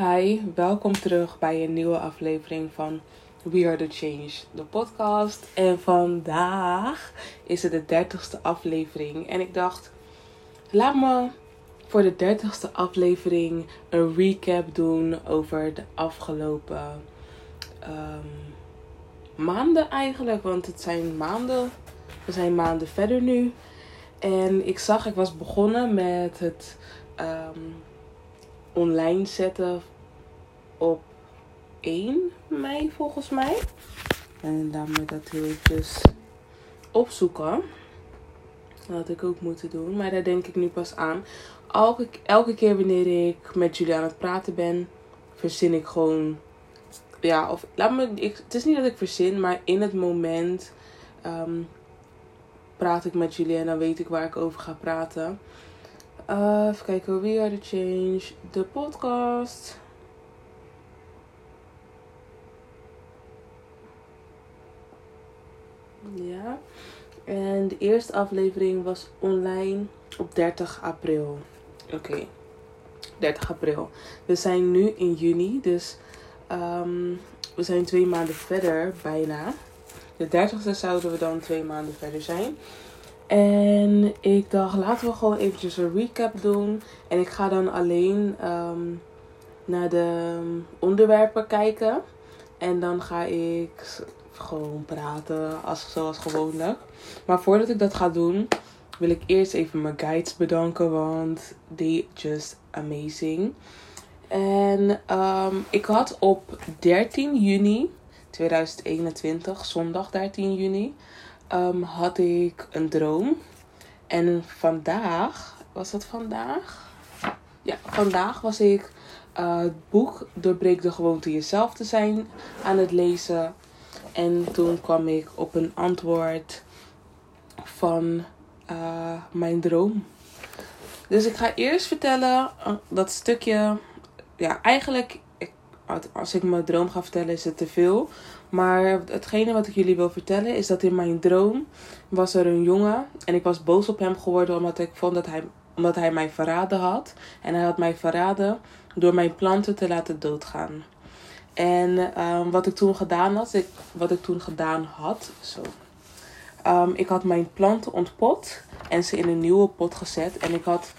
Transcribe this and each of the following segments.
Hi, welkom terug bij een nieuwe aflevering van We Are The Change, de podcast. En vandaag is het de dertigste aflevering. En ik dacht, laat me voor de dertigste aflevering een recap doen over de afgelopen ehm, maanden eigenlijk. Want het zijn maanden, we zijn maanden verder nu. En ik zag, ik was begonnen met het... ehm, online zetten op 1 mei volgens mij. En laat me dat heel eventjes opzoeken. Dat had ik ook moeten doen. Maar daar denk ik nu pas aan. Elke, elke keer wanneer ik met jullie aan het praten ben, verzin ik gewoon. Ja, of laat me. Ik, het is niet dat ik verzin, maar in het moment ehm, praat ik met jullie en dan weet ik waar ik over ga praten. Uh, even kijken, We Are The Change, de podcast. Ja. En de eerste aflevering was online op 30 april. Oké. 30 april. We zijn nu in juni, dus ehm, we zijn twee maanden verder, bijna. De 30ste zouden we dan twee maanden verder zijn. En ik dacht, laten we gewoon eventjes een recap doen. En ik ga dan alleen ehm, naar de onderwerpen kijken. En dan ga ik gewoon praten, als, zoals gewoonlijk. Maar voordat ik dat ga doen, wil ik eerst even mijn guides bedanken. Want die just amazing. En ehm, ik had op 13 juni 2021, zondag 13 juni um, had ik een droom. En vandaag, was dat vandaag? Ja, vandaag was ik uh, het boek Doorbreek de gewoonte jezelf te zijn aan het lezen. En toen kwam ik op een antwoord van uh, mijn droom. Dus ik ga eerst vertellen uh, dat stukje. Ja, eigenlijk, ik, als ik mijn droom ga vertellen, is het te veel. Maar hetgene wat ik jullie wil vertellen is dat in mijn droom was er een jongen. En ik was boos op hem geworden omdat ik vond dat hij, omdat hij mij verraden had. En hij had mij verraden door mijn planten te laten doodgaan. En um, wat ik toen gedaan had, ik, wat ik toen gedaan had, zo. Um, ik had mijn planten ontpot en ze in een nieuwe pot gezet. En ik had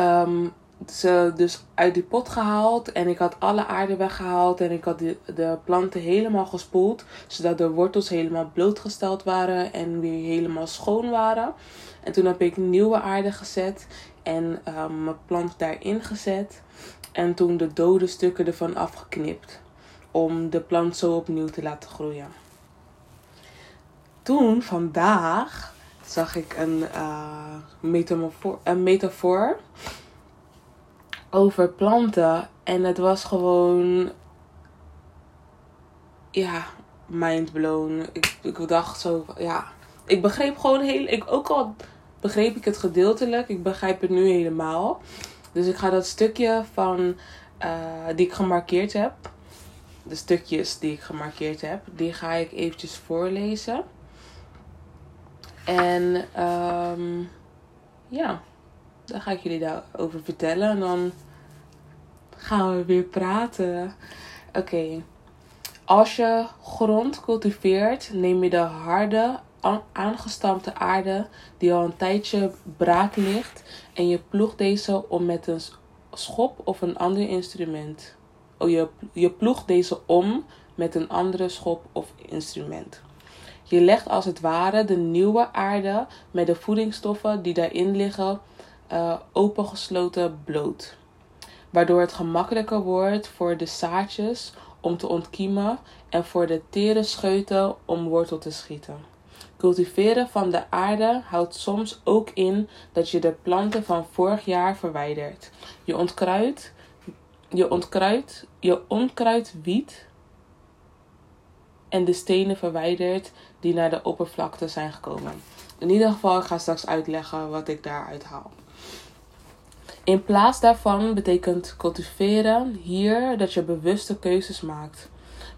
um, ze dus uit die pot gehaald. En ik had alle aarde weggehaald. En ik had de, de planten helemaal gespoeld. Zodat de wortels helemaal blootgesteld waren. En weer helemaal schoon waren. En toen heb ik nieuwe aarde gezet. En um, mijn plant daarin gezet. En toen de dode stukken ervan afgeknipt. Om de plant zo opnieuw te laten groeien. Toen, vandaag, zag ik een, uh, een metafoor over planten. En het was gewoon. Ja, mindblown. Ik, ik dacht zo. Ja, ik begreep gewoon heel. Ik, ook al begreep ik het gedeeltelijk, ik begrijp het nu helemaal. Dus ik ga dat stukje van. Uh, die ik gemarkeerd heb. De stukjes die ik gemarkeerd heb, die ga ik eventjes voorlezen. En um, ja, dan ga ik jullie daarover vertellen. En dan gaan we weer praten. Oké. Als je grond cultiveert, neem je de harde, aangestampte aarde die al een tijdje braak ligt en je ploegt deze om met een schop of een ander instrument. Oh, je, je ploegt deze om met een andere schop of instrument. Je legt als het ware de nieuwe aarde met de voedingsstoffen die daarin liggen uh, opengesloten bloot waardoor het gemakkelijker wordt voor de zaadjes om te ontkiemen en voor de tere scheuten om wortel te schieten. Cultiveren van de aarde houdt soms ook in dat je de planten van vorig jaar verwijdert. Je ontkruid, je ontkruid, je onkruid wiet en de stenen verwijdert die naar de oppervlakte zijn gekomen. In ieder geval, ik ga straks uitleggen wat ik daaruit haal. In plaats daarvan betekent cultiveren hier dat je bewuste keuzes maakt.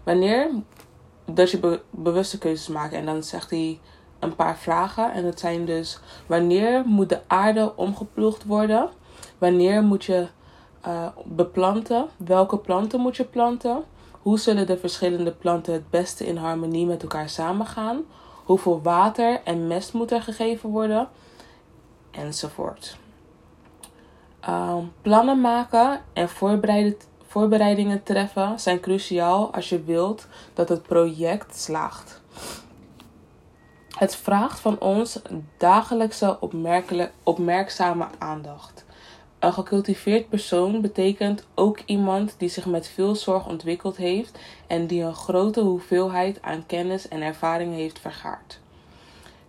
Wanneer dat je be bewuste keuzes maakt. En dan zegt hij een paar vragen. En dat zijn dus: wanneer moet de aarde omgeploegd worden? Wanneer moet je uh, beplanten. Welke planten moet je planten? Hoe zullen de verschillende planten het beste in harmonie met elkaar samengaan? Hoeveel water en mest moet er gegeven worden? Enzovoort. Uh, plannen maken en voorbereidingen treffen zijn cruciaal als je wilt dat het project slaagt. Het vraagt van ons dagelijkse opmerkzame aandacht. Een gecultiveerd persoon betekent ook iemand die zich met veel zorg ontwikkeld heeft en die een grote hoeveelheid aan kennis en ervaring heeft vergaard.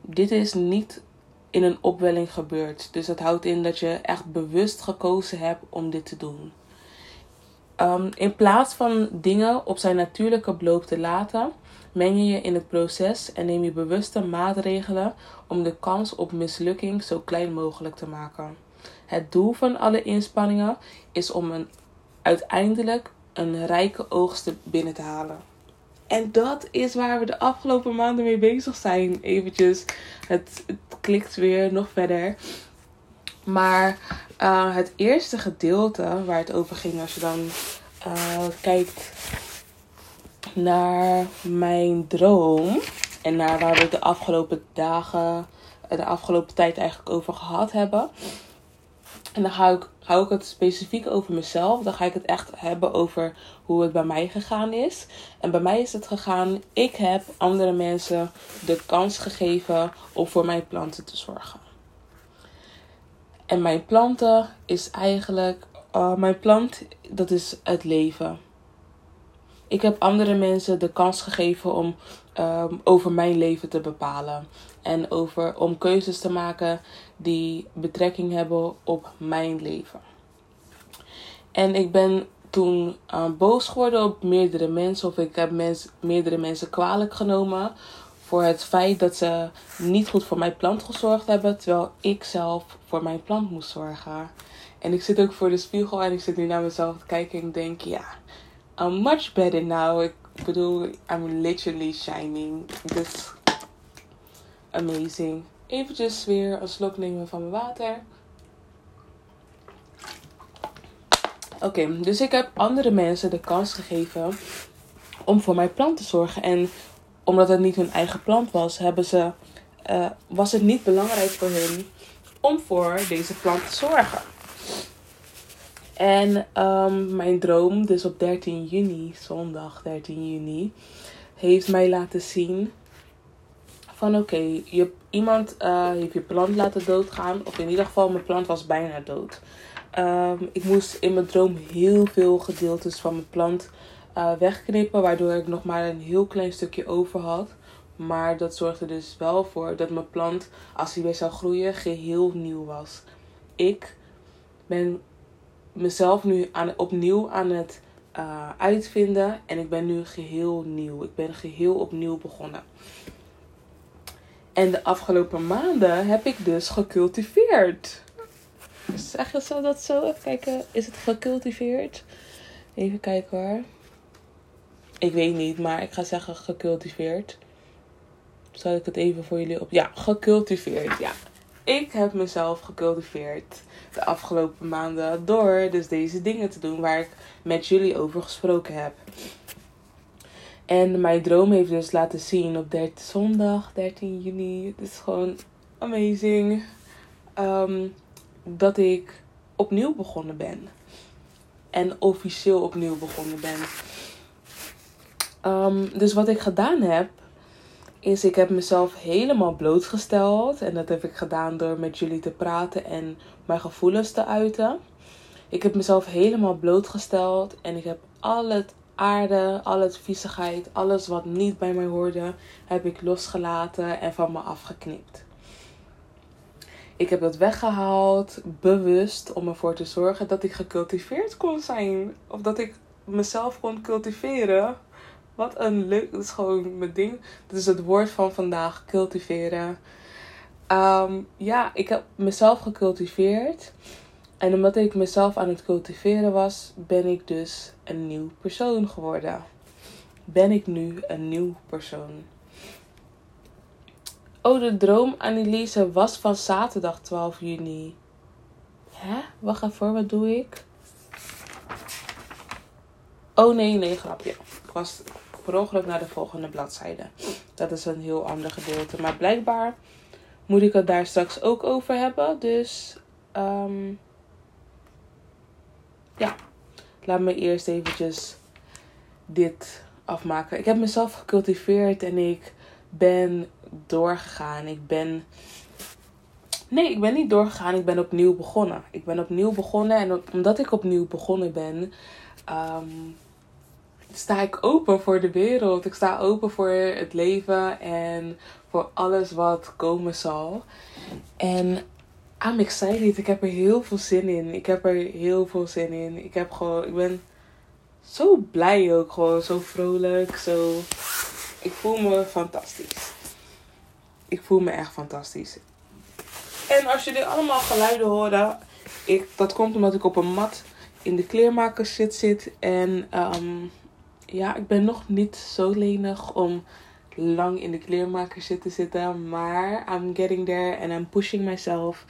Dit is niet in een opwelling gebeurd, dus dat houdt in dat je echt bewust gekozen hebt om dit te doen. Um, in plaats van dingen op zijn natuurlijke beloop te laten, meng je je in het proces en neem je bewuste maatregelen om de kans op mislukking zo klein mogelijk te maken. Het doel van alle inspanningen is om een, uiteindelijk een rijke oogst binnen te halen. En dat is waar we de afgelopen maanden mee bezig zijn. Eventjes, het, het klikt weer nog verder. Maar uh, het eerste gedeelte waar het over ging, als je dan uh, kijkt naar mijn droom en naar waar we de afgelopen dagen, de afgelopen tijd eigenlijk over gehad hebben. En dan hou ik, hou ik het specifiek over mezelf. Dan ga ik het echt hebben over hoe het bij mij gegaan is. En bij mij is het gegaan, ik heb andere mensen de kans gegeven om voor mijn planten te zorgen. En mijn planten is eigenlijk, uh, mijn plant, dat is het leven. Ik heb andere mensen de kans gegeven om um, over mijn leven te bepalen. En over, om keuzes te maken die betrekking hebben op mijn leven. En ik ben toen uh, boos geworden op meerdere mensen. Of ik heb mens, meerdere mensen kwalijk genomen. Voor het feit dat ze niet goed voor mijn plant gezorgd hebben. Terwijl ik zelf voor mijn plant moest zorgen. En ik zit ook voor de spiegel en ik zit nu naar mezelf te kijken. En ik denk, ja, I'm much better now. Ik bedoel, I'm literally shining. Dus amazing. Eventjes weer een slok nemen van mijn water. Oké, dus ik heb andere mensen de kans gegeven om voor mijn plant te zorgen. En omdat het niet hun eigen plant was, hebben ze, uh, was het niet belangrijk voor hun om voor deze plant te zorgen. En um, mijn droom, dus op 13 juni, zondag 13 juni, heeft mij laten zien van oké, okay, iemand uh, heeft je plant laten doodgaan. Of in ieder geval, mijn plant was bijna dood. Um, ik moest in mijn droom heel veel gedeeltes van mijn plant uh, wegknippen. Waardoor ik nog maar een heel klein stukje over had. Maar dat zorgde dus wel voor dat mijn plant, als hij weer zou groeien, geheel nieuw was. Ik ben mezelf nu aan, opnieuw aan het uh, uitvinden. En ik ben nu geheel nieuw. Ik ben geheel opnieuw begonnen. En de afgelopen maanden heb ik dus gecultiveerd. Zeg je zo dat zo? Even kijken. Is het gecultiveerd? Even kijken hoor. Ik weet niet, maar ik ga zeggen gecultiveerd. Zal ik het even voor jullie op. Ja, gecultiveerd. Ja. Ik heb mezelf gecultiveerd de afgelopen maanden door dus deze dingen te doen waar ik met jullie over gesproken heb. En mijn droom heeft dus laten zien op 13, zondag 13 juni. Het is gewoon amazing. Ehm, dat ik opnieuw begonnen ben. En officieel opnieuw begonnen ben. Um, dus wat ik gedaan heb, is ik heb mezelf helemaal blootgesteld. En dat heb ik gedaan door met jullie te praten en mijn gevoelens te uiten. Ik heb mezelf helemaal blootgesteld en ik heb al het aarde, al het viezigheid, alles wat niet bij mij hoorde, heb ik losgelaten en van me afgeknipt. Ik heb dat weggehaald, bewust, om ervoor te zorgen dat ik gecultiveerd kon zijn. Of dat ik mezelf kon cultiveren. Wat een leuk, dat is gewoon mijn ding. Dat is het woord van vandaag, cultiveren. Um, ja, ik heb mezelf gecultiveerd. En omdat ik mezelf aan het cultiveren was, ben ik dus een nieuw persoon geworden. Ben ik nu een nieuw persoon. Oh, de droom Anneliese was van zaterdag 12 juni. Hè? Wacht even, wat doe ik? Oh nee, nee, grapje. Ik was per ongeluk naar de volgende bladzijde. Dat is een heel ander gedeelte. Maar blijkbaar moet ik het daar straks ook over hebben. Dus um, ja, laat me eerst eventjes dit afmaken. Ik heb mezelf gecultiveerd en ik ben doorgegaan. Ik ben. Nee, ik ben niet doorgegaan. Ik ben opnieuw begonnen. Ik ben opnieuw begonnen. En omdat ik opnieuw begonnen ben, um, sta ik open voor de wereld. Ik sta open voor het leven en voor alles wat komen zal. En I'm excited. Ik heb er heel veel zin in. Ik heb er heel veel zin in. Ik heb gewoon, ik ben zo blij ook gewoon, zo vrolijk, zo. Ik voel me fantastisch. Ik voel me echt fantastisch. En als jullie allemaal geluiden horen, ik, dat komt omdat ik op een mat in de kleermakers zit, en um, ja, ik ben nog niet zo lenig om lang in de kleermaker zitten zitten. Maar I'm getting there and I'm pushing myself.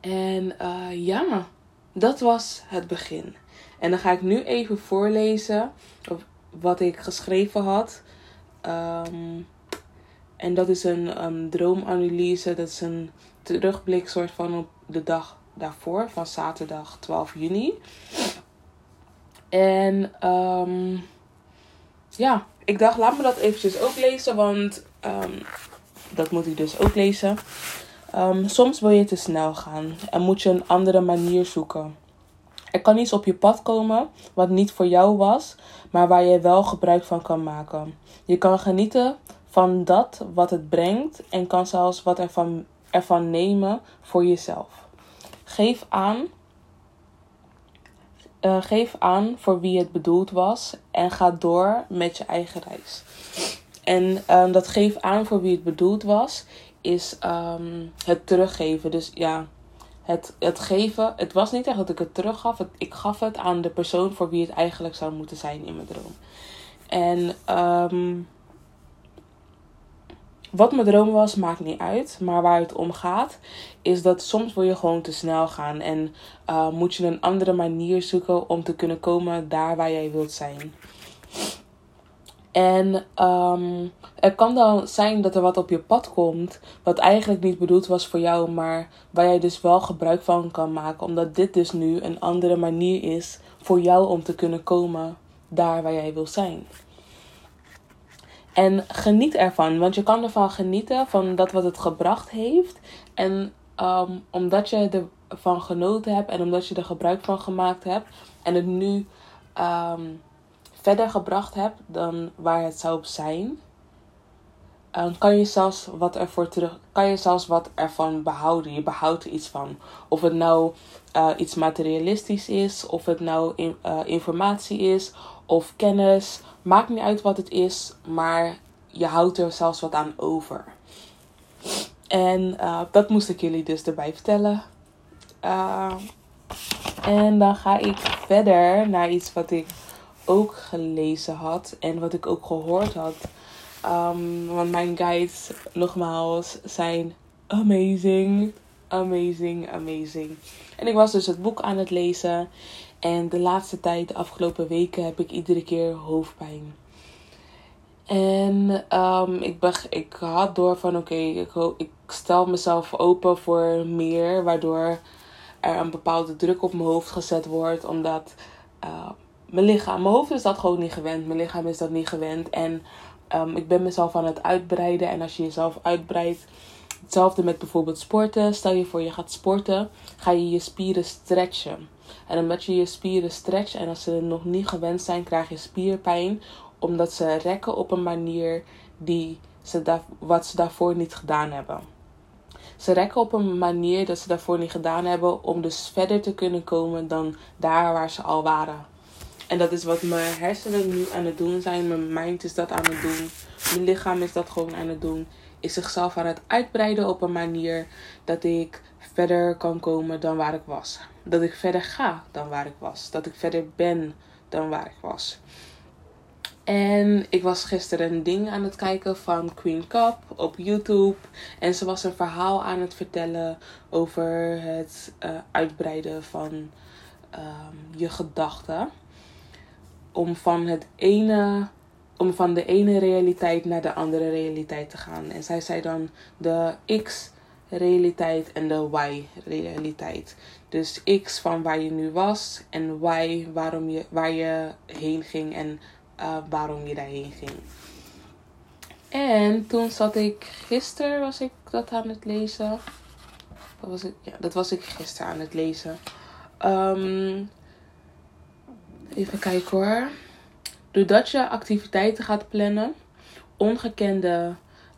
En uh, ja, dat was het begin. En dan ga ik nu even voorlezen wat ik geschreven had. Um, en dat is een um, droomanalyse. Dat is een terugblik soort van op de dag daarvoor. Van zaterdag 12 juni. En um, ja, ik dacht, laat me dat eventjes ook lezen, want um, dat moet ik dus ook lezen. Um, soms wil je te snel gaan en moet je een andere manier zoeken. Er kan iets op je pad komen wat niet voor jou was, maar waar je wel gebruik van kan maken. Je kan genieten van dat wat het brengt en kan zelfs wat ervan, ervan nemen voor jezelf. Geef aan uh, geef aan voor wie het bedoeld was en ga door met je eigen reis. En um, dat geef aan voor wie het bedoeld was, is um, het teruggeven. Dus ja, het, het geven. Het was niet echt dat ik het teruggaf. Het, ik gaf het aan de persoon voor wie het eigenlijk zou moeten zijn in mijn droom. En um, wat mijn droom was, maakt niet uit. Maar waar het om gaat, is dat soms wil je gewoon te snel gaan. En uh, moet je een andere manier zoeken om te kunnen komen daar waar jij wilt zijn. En het kan dan zijn dat er wat op je pad komt, wat eigenlijk niet bedoeld was voor jou, maar waar jij dus wel gebruik van kan maken, omdat dit dus nu een andere manier is voor jou om te kunnen komen daar waar jij wil zijn. En geniet ervan, want je kan ervan genieten van dat wat het gebracht heeft. En um, omdat je ervan genoten hebt en omdat je er gebruik van gemaakt hebt en het nu um, verder gebracht hebt dan waar het zou zijn, um, kan je zelfs wat ervoor terug, kan je zelfs wat ervan behouden. Je behoudt iets van. Of het nou uh, iets materialistisch is, of het nou uh, informatie is, of kennis, Maakt niet uit wat het is, maar je houdt er zelfs wat aan over. En uh, dat moest ik jullie dus erbij vertellen. Uh, en dan ga ik verder naar iets wat ik ook gelezen had en wat ik ook gehoord had. Um, want mijn guides, nogmaals, zijn amazing. Amazing, amazing. En ik was dus het boek aan het lezen. En de laatste tijd, de afgelopen weken, heb ik iedere keer hoofdpijn. En um, ik, ben, ik had door van oké, ik, ik stel mezelf open voor meer, waardoor er een bepaalde druk op mijn hoofd gezet wordt, omdat uh, mijn lichaam, mijn hoofd is dat gewoon niet gewend, mijn lichaam is dat niet gewend. En um, ik ben mezelf aan het uitbreiden en als je jezelf uitbreidt, hetzelfde met bijvoorbeeld sporten. Stel je voor je gaat sporten, ga je je spieren stretchen. En omdat je je spieren stretcht en als ze nog niet gewend zijn, krijg je spierpijn. Omdat ze rekken op een manier die ze wat ze daarvoor niet gedaan hebben. Ze rekken op een manier dat ze daarvoor niet gedaan hebben om dus verder te kunnen komen dan daar waar ze al waren. En dat is wat mijn hersenen nu aan het doen zijn. Mijn mind is dat aan het doen. Mijn lichaam is dat gewoon aan het doen. Is zichzelf aan het uitbreiden op een manier dat ik verder kan komen dan waar ik was. Dat ik verder ga dan waar ik was. Dat ik verder ben dan waar ik was. En ik was gisteren een ding aan het kijken van Queen Cup op YouTube. En ze was een verhaal aan het vertellen over het uh, uitbreiden van ehm, je gedachten. Om van het ene om van de ene realiteit naar de andere realiteit te gaan. En zij zei dan de X-realiteit en de Y-realiteit. Dus X van waar je nu was en Y waarom je, waar je heen ging en uh, waarom je daarheen ging. En toen zat ik, gisteren was ik dat aan het lezen. Dat was ik, ja, dat was ik gisteren aan het lezen. Um, even kijken hoor. Doordat je activiteiten gaat plannen, ongekende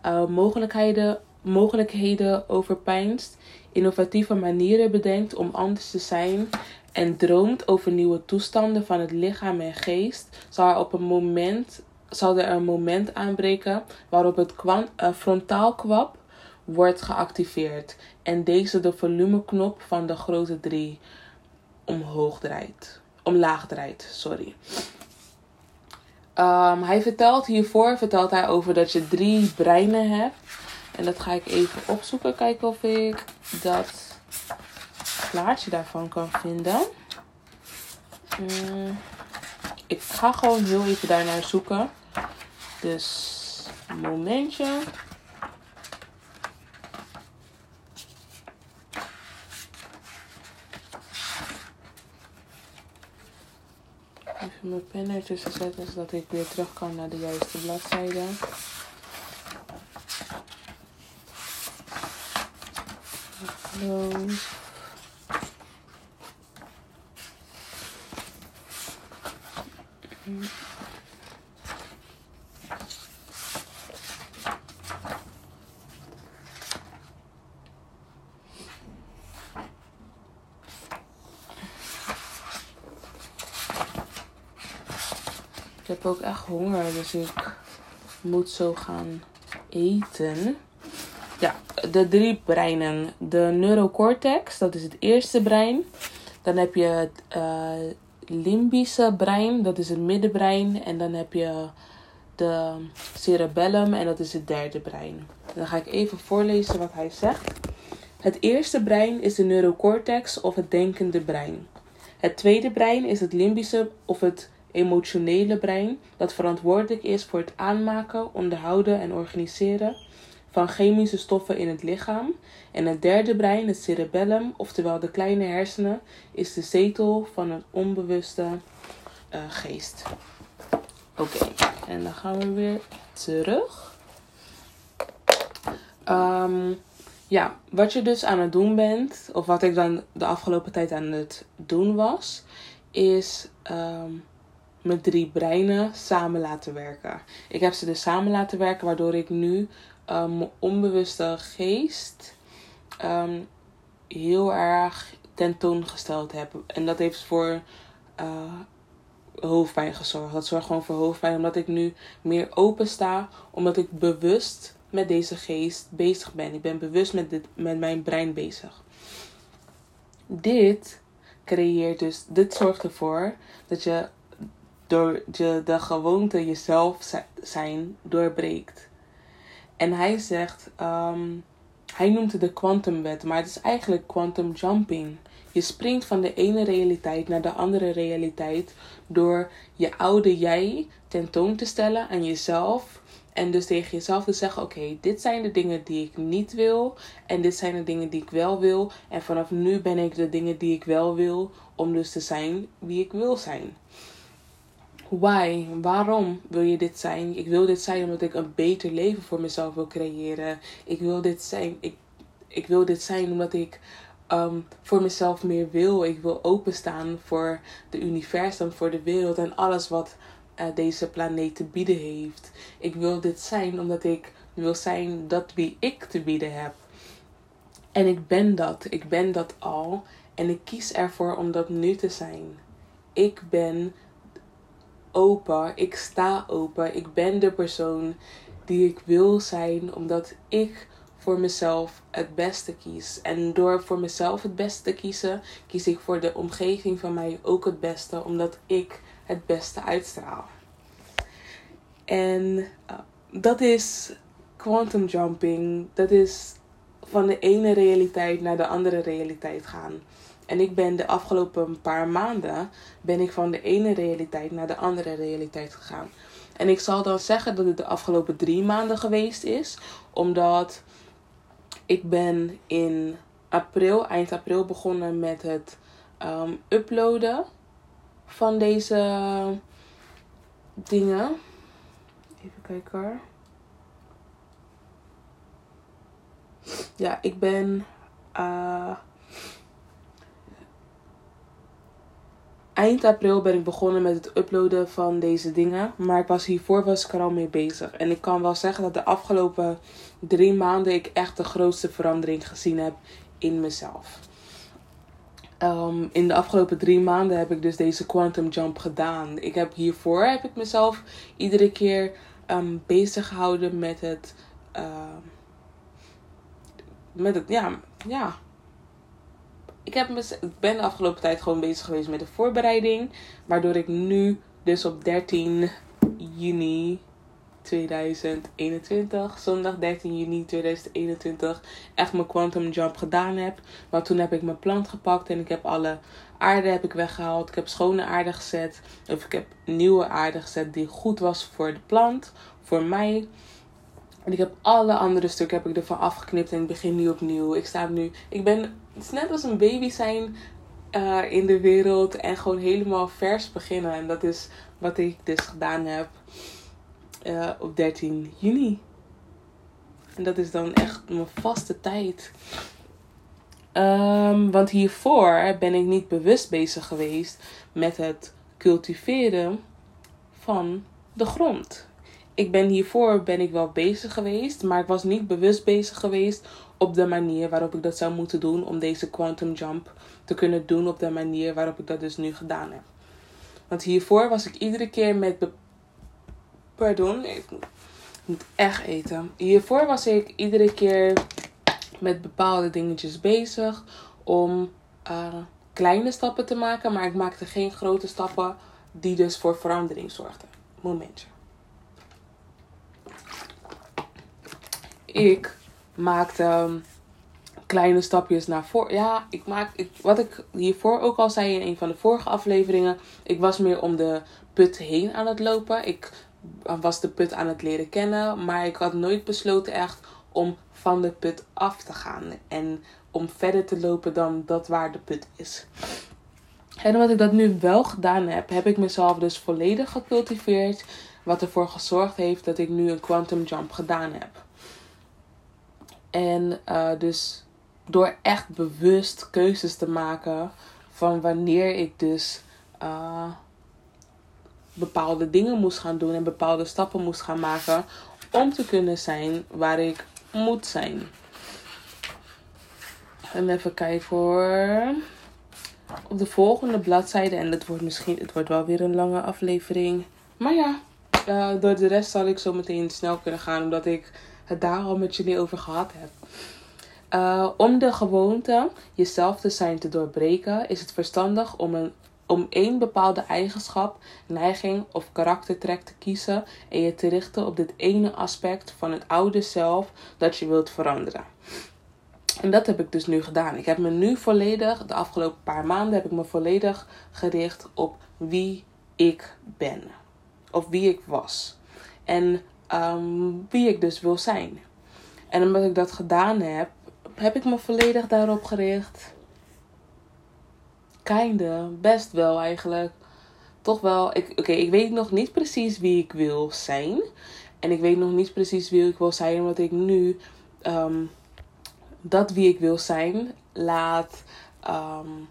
uh, mogelijkheden, mogelijkheden overpijnst, innovatieve manieren bedenkt om anders te zijn en droomt over nieuwe toestanden van het lichaam en geest, zal er op een moment zal er een moment aanbreken waarop het kwant, uh, frontaalkwab wordt geactiveerd en deze de volumeknop van de grote drie omhoog draait. Omlaag draait, sorry. Um, hij vertelt hiervoor vertelt hij over dat je drie breinen hebt. En dat ga ik even opzoeken. Kijken of ik dat plaatje daarvan kan vinden. Um, ik ga gewoon heel even daarnaar zoeken. Dus momentje. Even mijn pen ertussen zetten zodat ik weer terug kan naar de juiste bladzijde. Ook echt honger, dus ik moet zo gaan eten. Ja, de drie breinen. De neurocortex, dat is het eerste brein. Dan heb je het uh, limbische brein, dat is het middenbrein. En dan heb je de cerebellum en dat is het derde brein. Dan ga ik even voorlezen wat hij zegt. Het eerste brein is de neurocortex of het denkende brein. Het tweede brein is het limbische of het emotionele brein dat verantwoordelijk is voor het aanmaken, onderhouden en organiseren van chemische stoffen in het lichaam. En het derde brein, het cerebellum, oftewel de kleine hersenen, is de zetel van het onbewuste uh, geest. Oké, en dan gaan we weer terug. Um, ja, wat je dus aan het doen bent, of wat ik dan de afgelopen tijd aan het doen was, is um, mijn drie breinen samen laten werken. Ik heb ze dus samen laten werken, waardoor ik nu um, mijn onbewuste geest um, heel erg tentoongesteld heb. En dat heeft voor uh, hoofdpijn gezorgd. Dat zorgt gewoon voor hoofdpijn, omdat ik nu meer open sta, omdat ik bewust met deze geest bezig ben. Ik ben bewust met, dit, met mijn brein bezig. Dit creëert dus, dit zorgt ervoor dat je door je de gewoonte jezelf zijn doorbreekt. En hij zegt, um, hij noemt het de quantumwet, maar het is eigenlijk quantum jumping. Je springt van de ene realiteit naar de andere realiteit door je oude jij tentoon te stellen aan jezelf. En dus tegen jezelf te zeggen: Oké, dit zijn de dingen die ik niet wil. En dit zijn de dingen die ik wel wil. En vanaf nu ben ik de dingen die ik wel wil. Om dus te zijn wie ik wil zijn. Why? Waarom wil je dit zijn? Ik wil dit zijn omdat ik een beter leven voor mezelf wil creëren. Ik wil dit zijn. Ik, ik wil dit zijn omdat ik um, voor mezelf meer wil. Ik wil openstaan voor de universum, voor de wereld en alles wat uh, deze planeet te bieden heeft. Ik wil dit zijn omdat ik wil zijn dat wie ik te bieden heb. En ik ben dat. Ik ben dat al. En ik kies ervoor om dat nu te zijn. Ik ben open. Ik sta open. Ik ben de persoon die ik wil zijn, omdat ik voor mezelf het beste kies. En door voor mezelf het beste te kiezen, kies ik voor de omgeving van mij ook het beste, omdat ik het beste uitstraal. En uh, dat is quantum jumping. Dat is van de ene realiteit naar de andere realiteit gaan. En ik ben de afgelopen paar maanden ben ik van de ene realiteit naar de andere realiteit gegaan. En ik zal dan zeggen dat het de afgelopen drie maanden geweest is. Omdat ik ben in april, eind april begonnen met het ehm, uploaden van deze dingen. Even kijken hoor. Ja, ik ben. Uh, eind april ben ik begonnen met het uploaden van deze dingen. Maar ik was hiervoor was ik er al mee bezig. En ik kan wel zeggen dat de afgelopen drie maanden ik echt de grootste verandering gezien heb in mezelf. Um, in de afgelopen drie maanden heb ik dus deze quantum jump gedaan. Ik heb hiervoor heb ik mezelf iedere keer um, bezig gehouden met het. Uh, met het, ja, ja. Ik, heb me, ben de afgelopen tijd gewoon bezig geweest met de voorbereiding. Waardoor ik nu dus op 13 juni 2021, zondag 13 juni 2021, echt mijn quantum jump gedaan heb. Want toen heb ik mijn plant gepakt en ik heb alle aarde heb ik weggehaald. Ik heb schone aarde gezet. Of ik heb nieuwe aarde gezet die goed was voor de plant, voor mij. En ik heb alle andere stukken heb ik ervan afgeknipt en ik begin nu opnieuw. Ik sta nu, ik ben, het is net als een baby zijn uh, in de wereld en gewoon helemaal vers beginnen. En dat is wat ik dus gedaan heb uh, op 13 juni. En dat is dan echt mijn vaste tijd. Um, want hiervoor ben ik niet bewust bezig geweest met het cultiveren van de grond. Ik ben hiervoor ben ik wel bezig geweest, maar ik was niet bewust bezig geweest op de manier waarop ik dat zou moeten doen om deze quantum jump te kunnen doen op de manier waarop ik dat dus nu gedaan heb. Want hiervoor was ik iedere keer met Pardon, ik moet echt eten. Hiervoor was ik iedere keer met bepaalde dingetjes bezig om uh, kleine stappen te maken, maar ik maakte geen grote stappen die dus voor verandering zorgden. Momentje. Ik maakte um, kleine stapjes naar voren. Ja, ik maak. Ik, wat ik hiervoor ook al zei in een van de vorige afleveringen. Ik was meer om de put heen aan het lopen. Ik was de put aan het leren kennen. Maar ik had nooit besloten echt om van de put af te gaan. En om verder te lopen dan dat waar de put is. En omdat ik dat nu wel gedaan heb, heb ik mezelf dus volledig gecultiveerd. Wat ervoor gezorgd heeft dat ik nu een quantum jump gedaan heb. En uh, dus door echt bewust keuzes te maken van wanneer ik dus uh, bepaalde dingen moest gaan doen en bepaalde stappen moest gaan maken om te kunnen zijn waar ik moet zijn. En even kijken hoor. Op de volgende bladzijde, en het wordt misschien, het wordt wel weer een lange aflevering. Maar ja, uh, door de rest zal ik zo meteen snel kunnen gaan, omdat ik het daar al met jullie over gehad heb. Uh, om de gewoonte jezelf te zijn te doorbreken, is het verstandig om een om één bepaalde eigenschap, neiging of karaktertrek te kiezen en je te richten op dit ene aspect van het oude zelf dat je wilt veranderen. En dat heb ik dus nu gedaan. Ik heb me nu volledig, de afgelopen paar maanden, heb ik me volledig gericht op wie ik ben. Of wie ik was. En um, wie ik dus wil zijn. En omdat ik dat gedaan heb, heb ik me volledig daarop gericht Kinder, best wel eigenlijk. Toch wel. Oké, ik weet nog niet precies wie ik wil zijn. En ik weet nog niet precies wie ik wil zijn, omdat ik nu um, dat wie ik wil zijn laat um,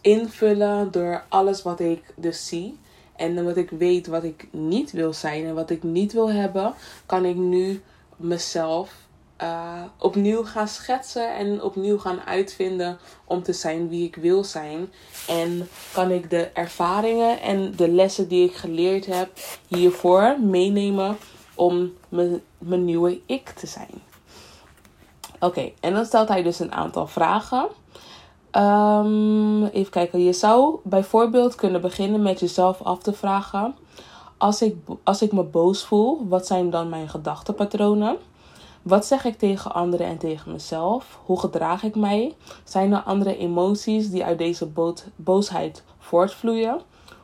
invullen door alles wat ik dus zie. En omdat ik weet wat ik niet wil zijn en wat ik niet wil hebben, kan ik nu mezelf uh, opnieuw gaan schetsen en opnieuw gaan uitvinden om te zijn wie ik wil zijn. En kan ik de ervaringen en de lessen die ik geleerd heb hiervoor meenemen om mijn nieuwe ik te zijn. Oké, en dan stelt hij dus een aantal vragen. Um, even kijken, je zou bijvoorbeeld kunnen beginnen met jezelf af te vragen: als ik, als ik me boos voel, wat zijn dan mijn gedachtenpatronen? Wat zeg ik tegen anderen en tegen mezelf? Hoe gedraag ik mij? Zijn er andere emoties die uit deze boosheid voortvloeien?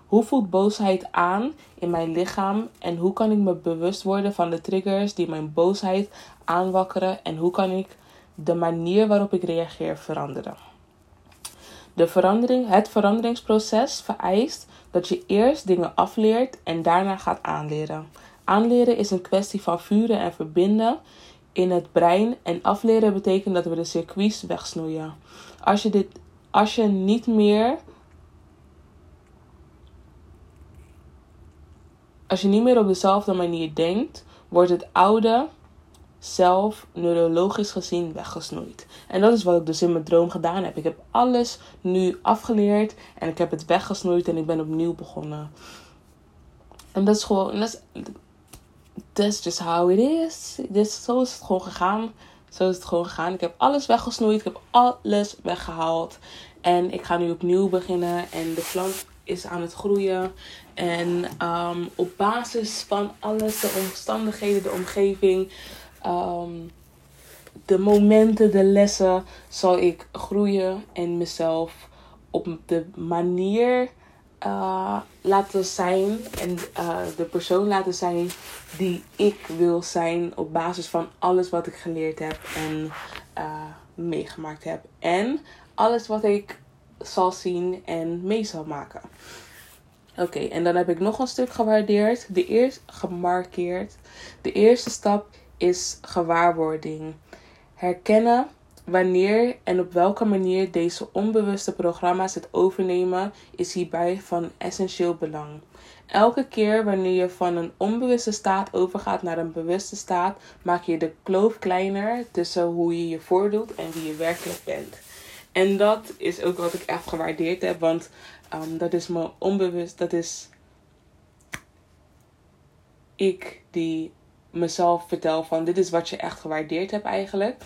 Hoe voelt boosheid aan in mijn lichaam en hoe kan ik me bewust worden van de triggers die mijn boosheid aanwakkeren en hoe kan ik de manier waarop ik reageer veranderen? De verandering, het veranderingsproces vereist dat je eerst dingen afleert en daarna gaat aanleren. Aanleren is een kwestie van vuren en verbinden in het brein en afleren betekent dat we de circuits wegsnoeien. Als je, dit, als je niet meer Als je niet meer op dezelfde manier denkt, wordt het oude zelf neurologisch gezien weggesnoeid. En dat is wat ik dus in mijn droom gedaan heb. Ik heb alles nu afgeleerd en ik heb het weggesnoeid en ik ben opnieuw begonnen. En dat is gewoon, dat is, that's just how it is. Dus zo is het gewoon gegaan. Zo is het gewoon gegaan. Ik heb alles weggesnoeid. Ik heb alles weggehaald. En ik ga nu opnieuw beginnen. En de plant is aan het groeien. En um, op basis van alles, de omstandigheden, de omgeving, um, de momenten, de lessen, zal ik groeien en mezelf op de manier uh, laten zijn en uh, de persoon laten zijn die ik wil zijn op basis van alles wat ik geleerd heb en uh, meegemaakt heb. En alles wat ik zal zien en mee zal maken. Oké, en dan heb ik nog een stuk gewaardeerd. De eerste gemarkeerd. De eerste stap is gewaarwording. Herkennen wanneer en op welke manier deze onbewuste programma's het overnemen is hierbij van essentieel belang. Elke keer wanneer je van een onbewuste staat overgaat naar een bewuste staat, maak je de kloof kleiner tussen hoe je je voordoet en wie je werkelijk bent. En dat is ook wat ik echt gewaardeerd heb, want um, dat is me onbewust, dat is ik die mezelf vertel van dit is wat je echt gewaardeerd hebt eigenlijk.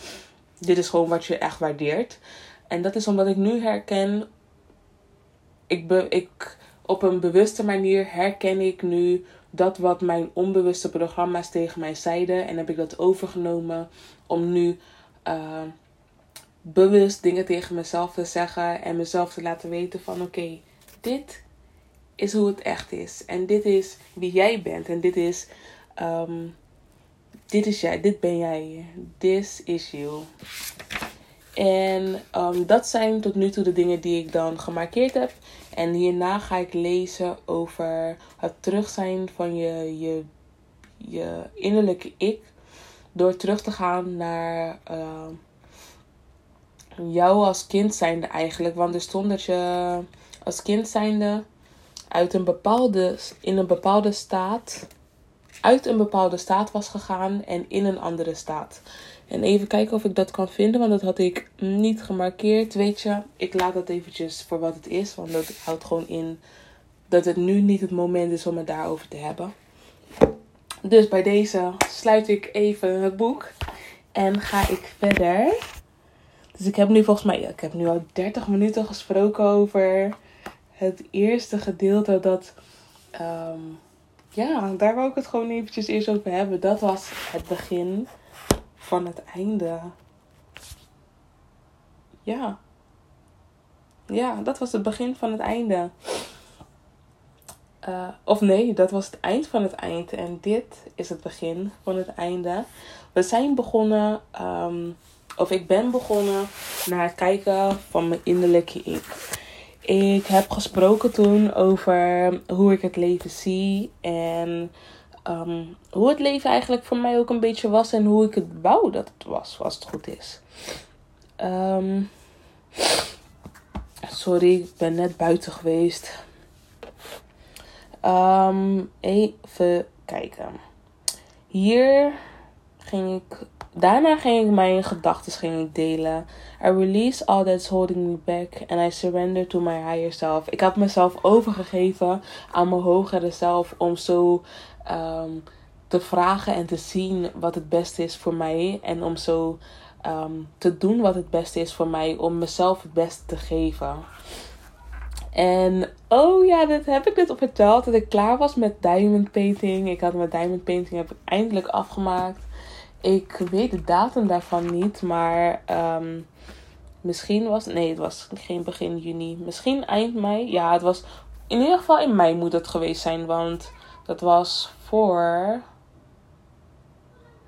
Dit is gewoon wat je echt waardeert. En dat is omdat ik nu herken, ik, be, ik op een bewuste manier herken ik nu dat wat mijn onbewuste programma's tegen mij zeiden. En heb ik dat overgenomen om nu uh, bewust dingen tegen mezelf te zeggen en mezelf te laten weten van oké, dit is hoe het echt is. En dit is wie jij bent. En dit is, um, dit is jij, dit ben jij. This is you. En um, dat zijn tot nu toe de dingen die ik dan gemarkeerd heb. En hierna ga ik lezen over het terug zijn van je, je, je innerlijke ik. Door terug te gaan naar uh, jou als kind zijnde eigenlijk. Want er stond dat je als kind zijnde uit een bepaalde, in een bepaalde staat, uit een bepaalde staat was gegaan en in een andere staat. En even kijken of ik dat kan vinden, want dat had ik niet gemarkeerd. Weet je, ik laat dat eventjes voor wat het is, want dat houdt gewoon in dat het nu niet het moment is om het daarover te hebben. Dus bij deze sluit ik even het boek en ga ik verder. Dus ik heb nu volgens mij, ik heb nu al 30 minuten gesproken over het eerste gedeelte dat. Um, ja, daar wou ik het gewoon eventjes eerst over hebben. Dat was het begin van het einde. Ja. Ja, dat was het begin van het einde. Uh, of nee, dat was het eind van het eind. En dit is het begin van het einde. We zijn begonnen, um, of ik ben begonnen naar het kijken van mijn innerlijke ik. Ik heb gesproken toen over hoe ik het leven zie en um, hoe het leven eigenlijk voor mij ook een beetje was en hoe ik het wou dat het was, als het goed is. Um, sorry, ik ben net buiten geweest. Um, even kijken. Hier ging ik Daarna ging ik mijn gedachten delen. I release all that's holding me back and I surrender to my higher self. Ik had mezelf overgegeven aan mijn hogere zelf om zo um, te vragen en te zien wat het beste is voor mij. En om zo um, te doen wat het beste is voor mij. Om mezelf het beste te geven. En oh ja, dat heb ik net op verteld. Dat ik klaar was met diamond painting. Ik had mijn diamond painting heb ik eindelijk afgemaakt. Ik weet de datum daarvan niet, maar ehm, misschien was. Nee, het was geen begin juni. Misschien eind mei. Ja, het was. In ieder geval in mei moet het geweest zijn, want dat was voor.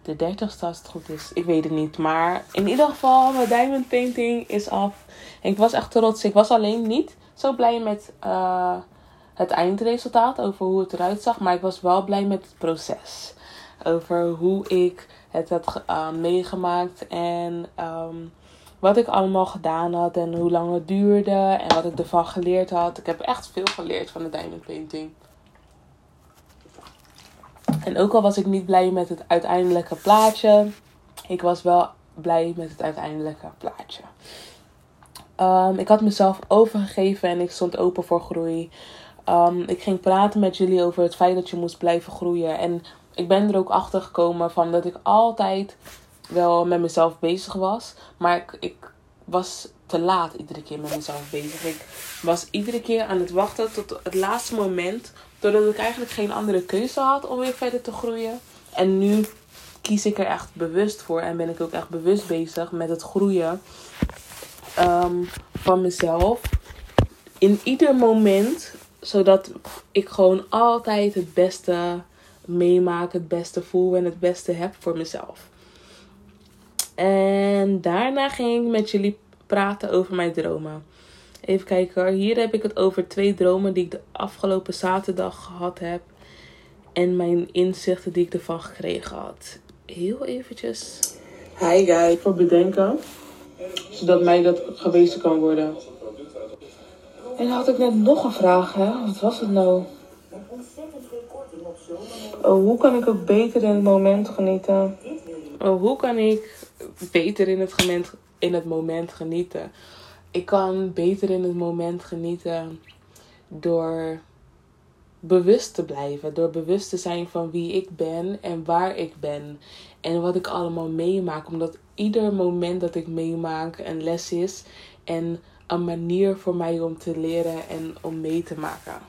De 30ste als het goed is. Ik weet het niet. Maar in ieder geval, mijn diamond painting is af. Ik was echt trots. Ik was alleen niet zo blij met uh, het eindresultaat. Over hoe het eruit zag. Maar ik was wel blij met het proces. Over hoe ik het had uh, meegemaakt. En um, wat ik allemaal gedaan had. En hoe lang het duurde. En wat ik ervan geleerd had. Ik heb echt veel geleerd van de diamond painting. En ook al was ik niet blij met het uiteindelijke plaatje, ik was wel blij met het uiteindelijke plaatje. Um, ik had mezelf overgegeven en ik stond open voor groei. Um, ik ging praten met jullie over het feit dat je moest blijven groeien. En ik ben er ook achter gekomen van dat ik altijd wel met mezelf bezig was. Maar ik, ik was te laat iedere keer met mezelf bezig. Ik was iedere keer aan het wachten tot het laatste moment Doordat ik eigenlijk geen andere keuze had om weer verder te groeien. En nu kies ik er echt bewust voor. En ben ik ook echt bewust bezig met het groeien um, van mezelf. In ieder moment. Zodat ik gewoon altijd het beste meemaak. Het beste voel en het beste heb voor mezelf. En daarna ging ik met jullie praten over mijn dromen. Even kijken Hier heb ik het over twee dromen die ik de afgelopen zaterdag gehad heb. En mijn inzichten die ik ervan gekregen had. Heel eventjes. Hi guys, voor bedenken. Zodat mij dat gewezen kan worden. En dan had ik net nog een vraag, hè? Wat was het nou? Oh, hoe kan ik ook beter in het moment genieten? Oh, hoe kan ik beter in het, moment, in het moment genieten? ik kan beter in het moment genieten door bewust te blijven. Door bewust te zijn van wie ik ben en waar ik ben. En wat ik allemaal meemaak. Omdat ieder moment dat ik meemaak een les is. En een manier voor mij om te leren en om mee te maken.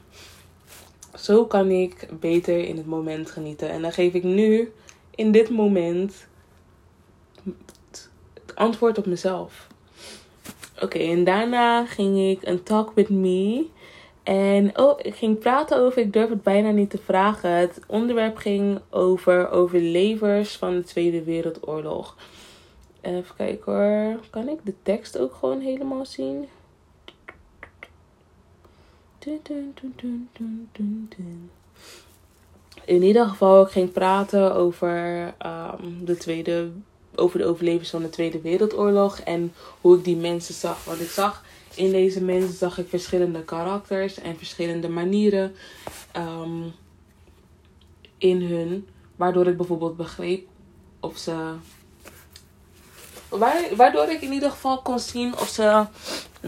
Zo kan ik beter in het moment genieten. En dan geef ik nu, in dit moment, het antwoord op mezelf. Oké, en daarna ging ik een talk with me. En oh, ik ging praten over, ik durf het bijna niet te vragen. Het onderwerp ging over overlevers van de Tweede Wereldoorlog. Even kijken hoor. Kan ik de tekst ook gewoon helemaal zien? In ieder geval, ik ging praten over um, de Tweede over de overlevers van de Tweede Wereldoorlog en hoe ik die mensen zag. Want ik zag in deze mensen zag ik verschillende karakters en verschillende manieren um, in hun, waardoor ik bijvoorbeeld begreep of ze. Waardoor ik in ieder geval kon zien of ze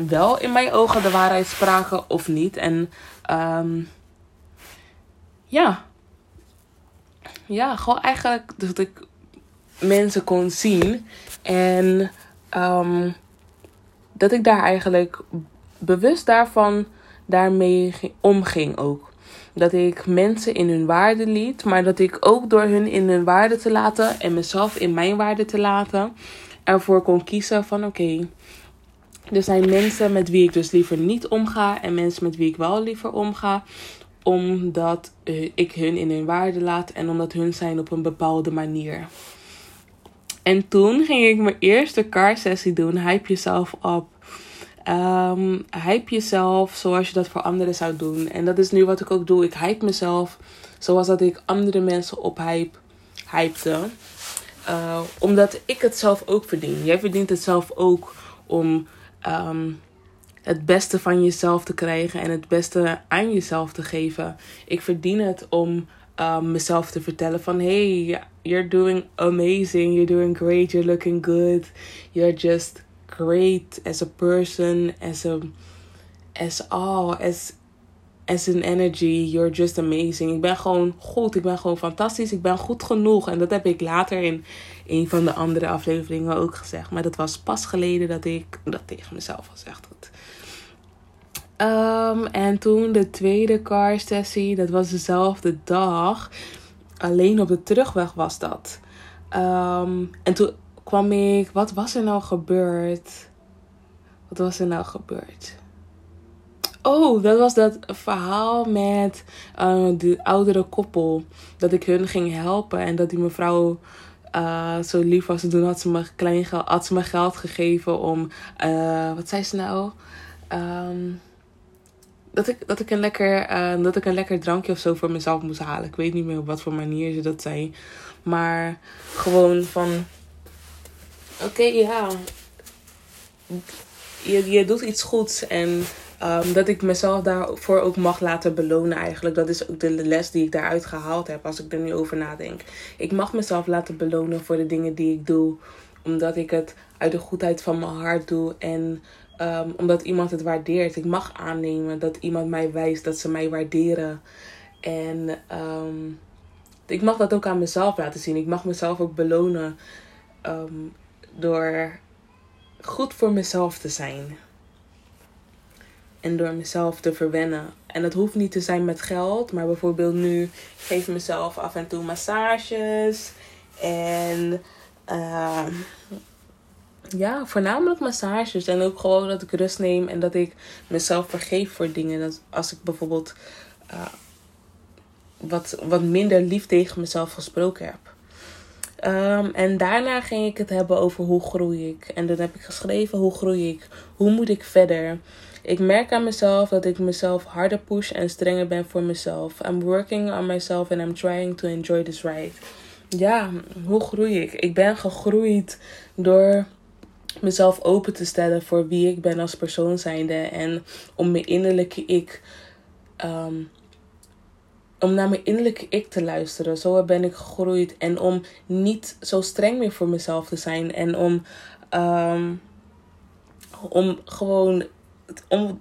wel in mijn ogen de waarheid spraken of niet. En um, ja. Ja, gewoon eigenlijk dat ik mensen kon zien. En um, dat ik daar eigenlijk bewust daarvan daarmee omging ook. Dat ik mensen in hun waarde liet, maar dat ik ook door hun in hun waarde te laten en mezelf in mijn waarde te laten, ervoor kon kiezen van oké, er zijn mensen met wie ik dus liever niet omga en mensen met wie ik wel liever omga omdat eh, ik hun in hun waarde laat en omdat hun zijn op een bepaalde manier. En toen ging ik mijn eerste car sessie doen. Hype jezelf op. Um, hype jezelf zoals je dat voor anderen zou doen. En dat is nu wat ik ook doe. Ik hype mezelf zoals dat ik andere mensen op hype, hypte. Uh, omdat ik het zelf ook verdien. Jij verdient het zelf ook om um, het beste van jezelf te krijgen en het beste aan jezelf te geven. Ik verdien het om um, mezelf te vertellen van hey, you're doing amazing, you're doing great, you're looking good, you're just great as a person, as a as all, as as an energy, you're just amazing. Ik ben gewoon goed, ik ben gewoon fantastisch, ik ben goed genoeg. En dat heb ik later in een van de andere afleveringen ook gezegd. Maar dat was pas geleden dat ik dat tegen mezelf gezegd had. Um, en toen de tweede car sessie, dat was dezelfde dag. Alleen op de terugweg was dat. Ehm, en toen kwam ik. Wat was er nou gebeurd? Wat was er nou gebeurd? Oh, dat was dat verhaal met uh, de oudere koppel. Dat ik hun ging helpen en dat die mevrouw uh, zo lief was. Toen had ze me, klein geld, had ze me geld gegeven om. Uh, wat zei ze nou? Um, dat ik, dat, ik een lekker, uh, dat ik een lekker drankje of zo voor mezelf moest halen. Ik weet niet meer op wat voor manier ze dat zei. Maar gewoon van. Oké, ja. Je, je doet iets goeds en Um, dat ik mezelf daarvoor ook mag laten belonen eigenlijk. Dat is ook de les die ik daaruit gehaald heb als ik er nu over nadenk. Ik mag mezelf laten belonen voor de dingen die ik doe. Omdat ik het uit de goedheid van mijn hart doe. En um, omdat iemand het waardeert. Ik mag aannemen dat iemand mij wijst dat ze mij waarderen. En um, ik mag dat ook aan mezelf laten zien. Ik mag mezelf ook belonen door goed voor mezelf te zijn en door mezelf te verwennen. En dat hoeft niet te zijn met geld, maar bijvoorbeeld nu geef ik mezelf af en toe massages. En uh, ja, voornamelijk massages. En ook gewoon dat ik rust neem en dat ik mezelf vergeef voor dingen. Dat als ik bijvoorbeeld uh, wat, wat minder lief tegen mezelf gesproken heb. Um, en daarna ging ik het hebben over hoe groei ik. En dan heb ik geschreven hoe groei ik. Hoe moet ik verder? Ik merk aan mezelf dat ik mezelf harder push en strenger ben voor mezelf. I'm working on myself and I'm trying to enjoy this ride. Ja, hoe groei ik? Ik ben gegroeid door mezelf open te stellen voor wie ik ben als persoon zijnde. En om mijn innerlijke ik. Um, om naar mijn innerlijke ik te luisteren. Zo ben ik gegroeid. En om niet zo streng meer voor mezelf te zijn. En om, um, om gewoon om,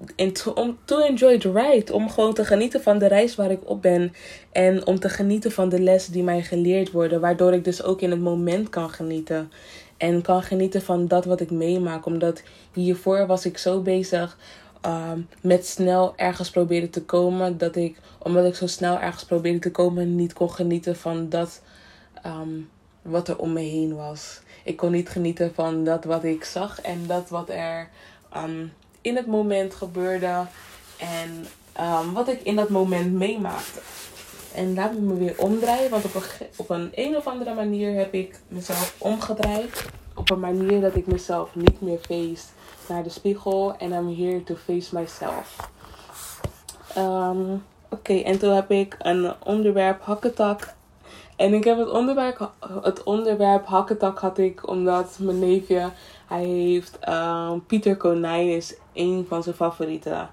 om to enjoy the ride. Om gewoon te genieten van de reis waar ik op ben. En om te genieten van de lessen die mij geleerd worden. Waardoor ik dus ook in het moment kan genieten. En kan genieten van dat wat ik meemaak. Omdat hiervoor was ik zo bezig um, met snel ergens proberen te komen. Dat ik, omdat ik zo snel ergens probeerde te komen, niet kon genieten van dat um, wat er om me heen was. Ik kon niet genieten van dat wat ik zag en dat wat er um, in het moment gebeurde en um, wat ik in dat moment meemaakte. En laat me me weer omdraaien, want op een, op een een of andere manier heb ik mezelf omgedraaid. Op een manier dat ik mezelf niet meer face naar de spiegel en I'm here to face myself. Um, Oké, en toen heb ik een onderwerp hakketak. En ik heb het onderwerp, het onderwerp hakketak had ik omdat mijn neefje hij heeft um, Pieter Konijn is een van zijn favoriete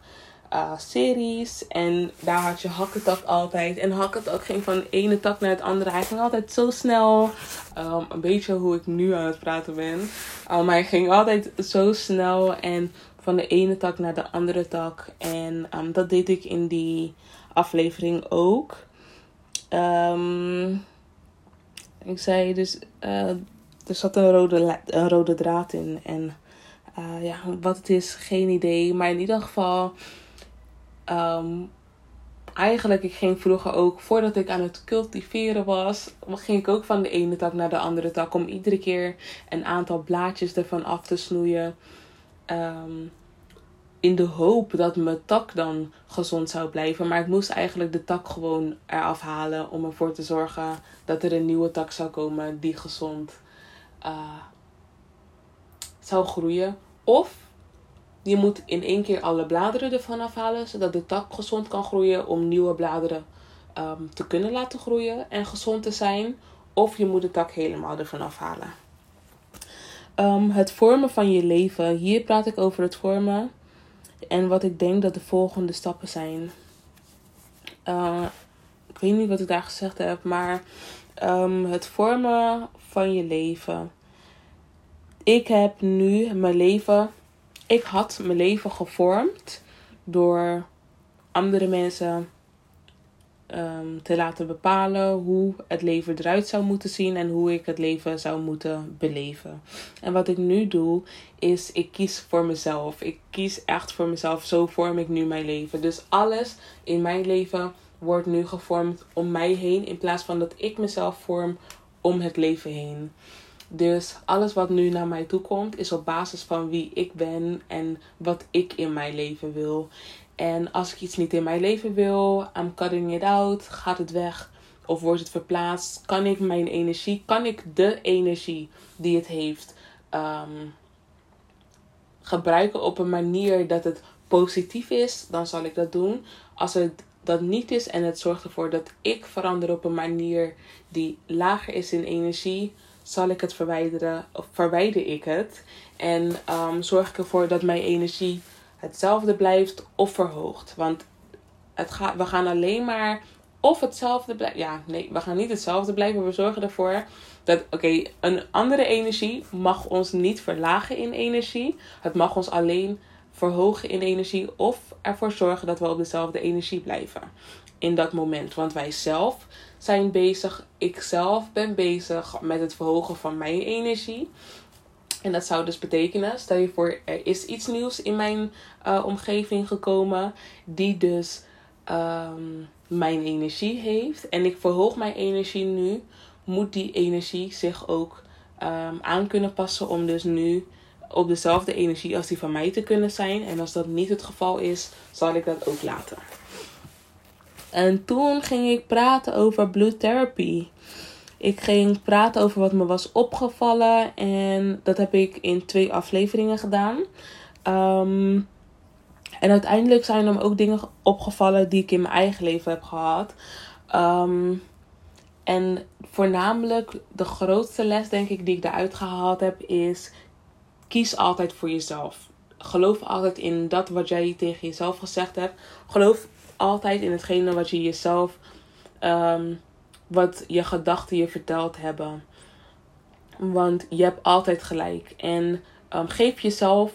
uh, series. En daar had je Hakketak altijd. En Hakketak ging van de ene tak naar het andere. Hij ging altijd zo snel. Um, een beetje hoe ik nu aan het praten ben. Um, maar hij ging altijd zo snel. En van de ene tak naar de andere tak. En dat deed ik in die aflevering ook. ik zei dus. Uh, er zat een rode, een rode draad in. En uh, ja, wat het is, geen idee. Maar in ieder geval, um, eigenlijk, ik ging vroeger ook, voordat ik aan het cultiveren was, ging ik ook van de ene tak naar de andere tak. Om iedere keer een aantal blaadjes ervan af te snoeien. Um, in de hoop dat mijn tak dan gezond zou blijven. Maar ik moest eigenlijk de tak gewoon eraf halen om ervoor te zorgen dat er een nieuwe tak zou komen die gezond uh, zou groeien. Of je moet in één keer alle bladeren ervan afhalen, zodat de tak gezond kan groeien om nieuwe bladeren um, te kunnen laten groeien en gezond te zijn. Of je moet de tak helemaal ervan afhalen. Um, het vormen van je leven. Hier praat ik over het vormen. En wat ik denk dat de volgende stappen zijn. Uh, ik weet niet wat ik daar gezegd heb, maar um, het vormen van je leven. Ik heb nu mijn leven. Ik had mijn leven gevormd door andere mensen um, te laten bepalen hoe het leven eruit zou moeten zien en hoe ik het leven zou moeten beleven. En wat ik nu doe, is ik kies voor mezelf. Ik kies echt voor mezelf. Zo vorm ik nu mijn leven. Dus alles in mijn leven wordt nu gevormd om mij heen in plaats van dat ik mezelf vorm om het leven heen. Dus alles wat nu naar mij toe komt, is op basis van wie ik ben en wat ik in mijn leven wil. En als ik iets niet in mijn leven wil, I'm cutting it out, gaat het weg of wordt het verplaatst? Kan ik mijn energie, kan ik de energie die het heeft ehm, gebruiken op een manier dat het positief is, dan zal ik dat doen. Als het dat niet is en het zorgt ervoor dat ik verander op een manier die lager is in energie, zal ik het verwijderen of verwijder ik het. En um, zorg ik ervoor dat mijn energie hetzelfde blijft of verhoogt. Want het gaat, we gaan alleen maar of hetzelfde blijven. Ja, nee, we gaan niet hetzelfde blijven. We zorgen ervoor dat, oké, een andere energie mag ons niet verlagen in energie. Het mag ons alleen verhogen in energie of ervoor zorgen dat we op dezelfde energie blijven in dat moment. Want wij zelf zijn bezig, ik zelf ben bezig met het verhogen van mijn energie. En dat zou dus betekenen, stel je voor, er is iets nieuws in mijn uh, omgeving gekomen, die dus um, mijn energie heeft. En ik verhoog mijn energie nu, moet die energie zich ook um, aan kunnen passen om dus nu op dezelfde energie als die van mij te kunnen zijn. En als dat niet het geval is, zal ik dat ook laten. En toen ging ik praten over blood therapy. Ik ging praten over wat me was opgevallen. En dat heb ik in twee afleveringen gedaan. Um, en uiteindelijk zijn er ook dingen opgevallen die ik in mijn eigen leven heb gehad. Um, en voornamelijk de grootste les, denk ik, die ik daaruit gehaald heb, is: kies altijd voor jezelf. Geloof altijd in dat wat jij tegen jezelf gezegd hebt. Geloof altijd in hetgene wat je jezelf, um, wat je gedachten je verteld hebben. Want je hebt altijd gelijk. En um, geef jezelf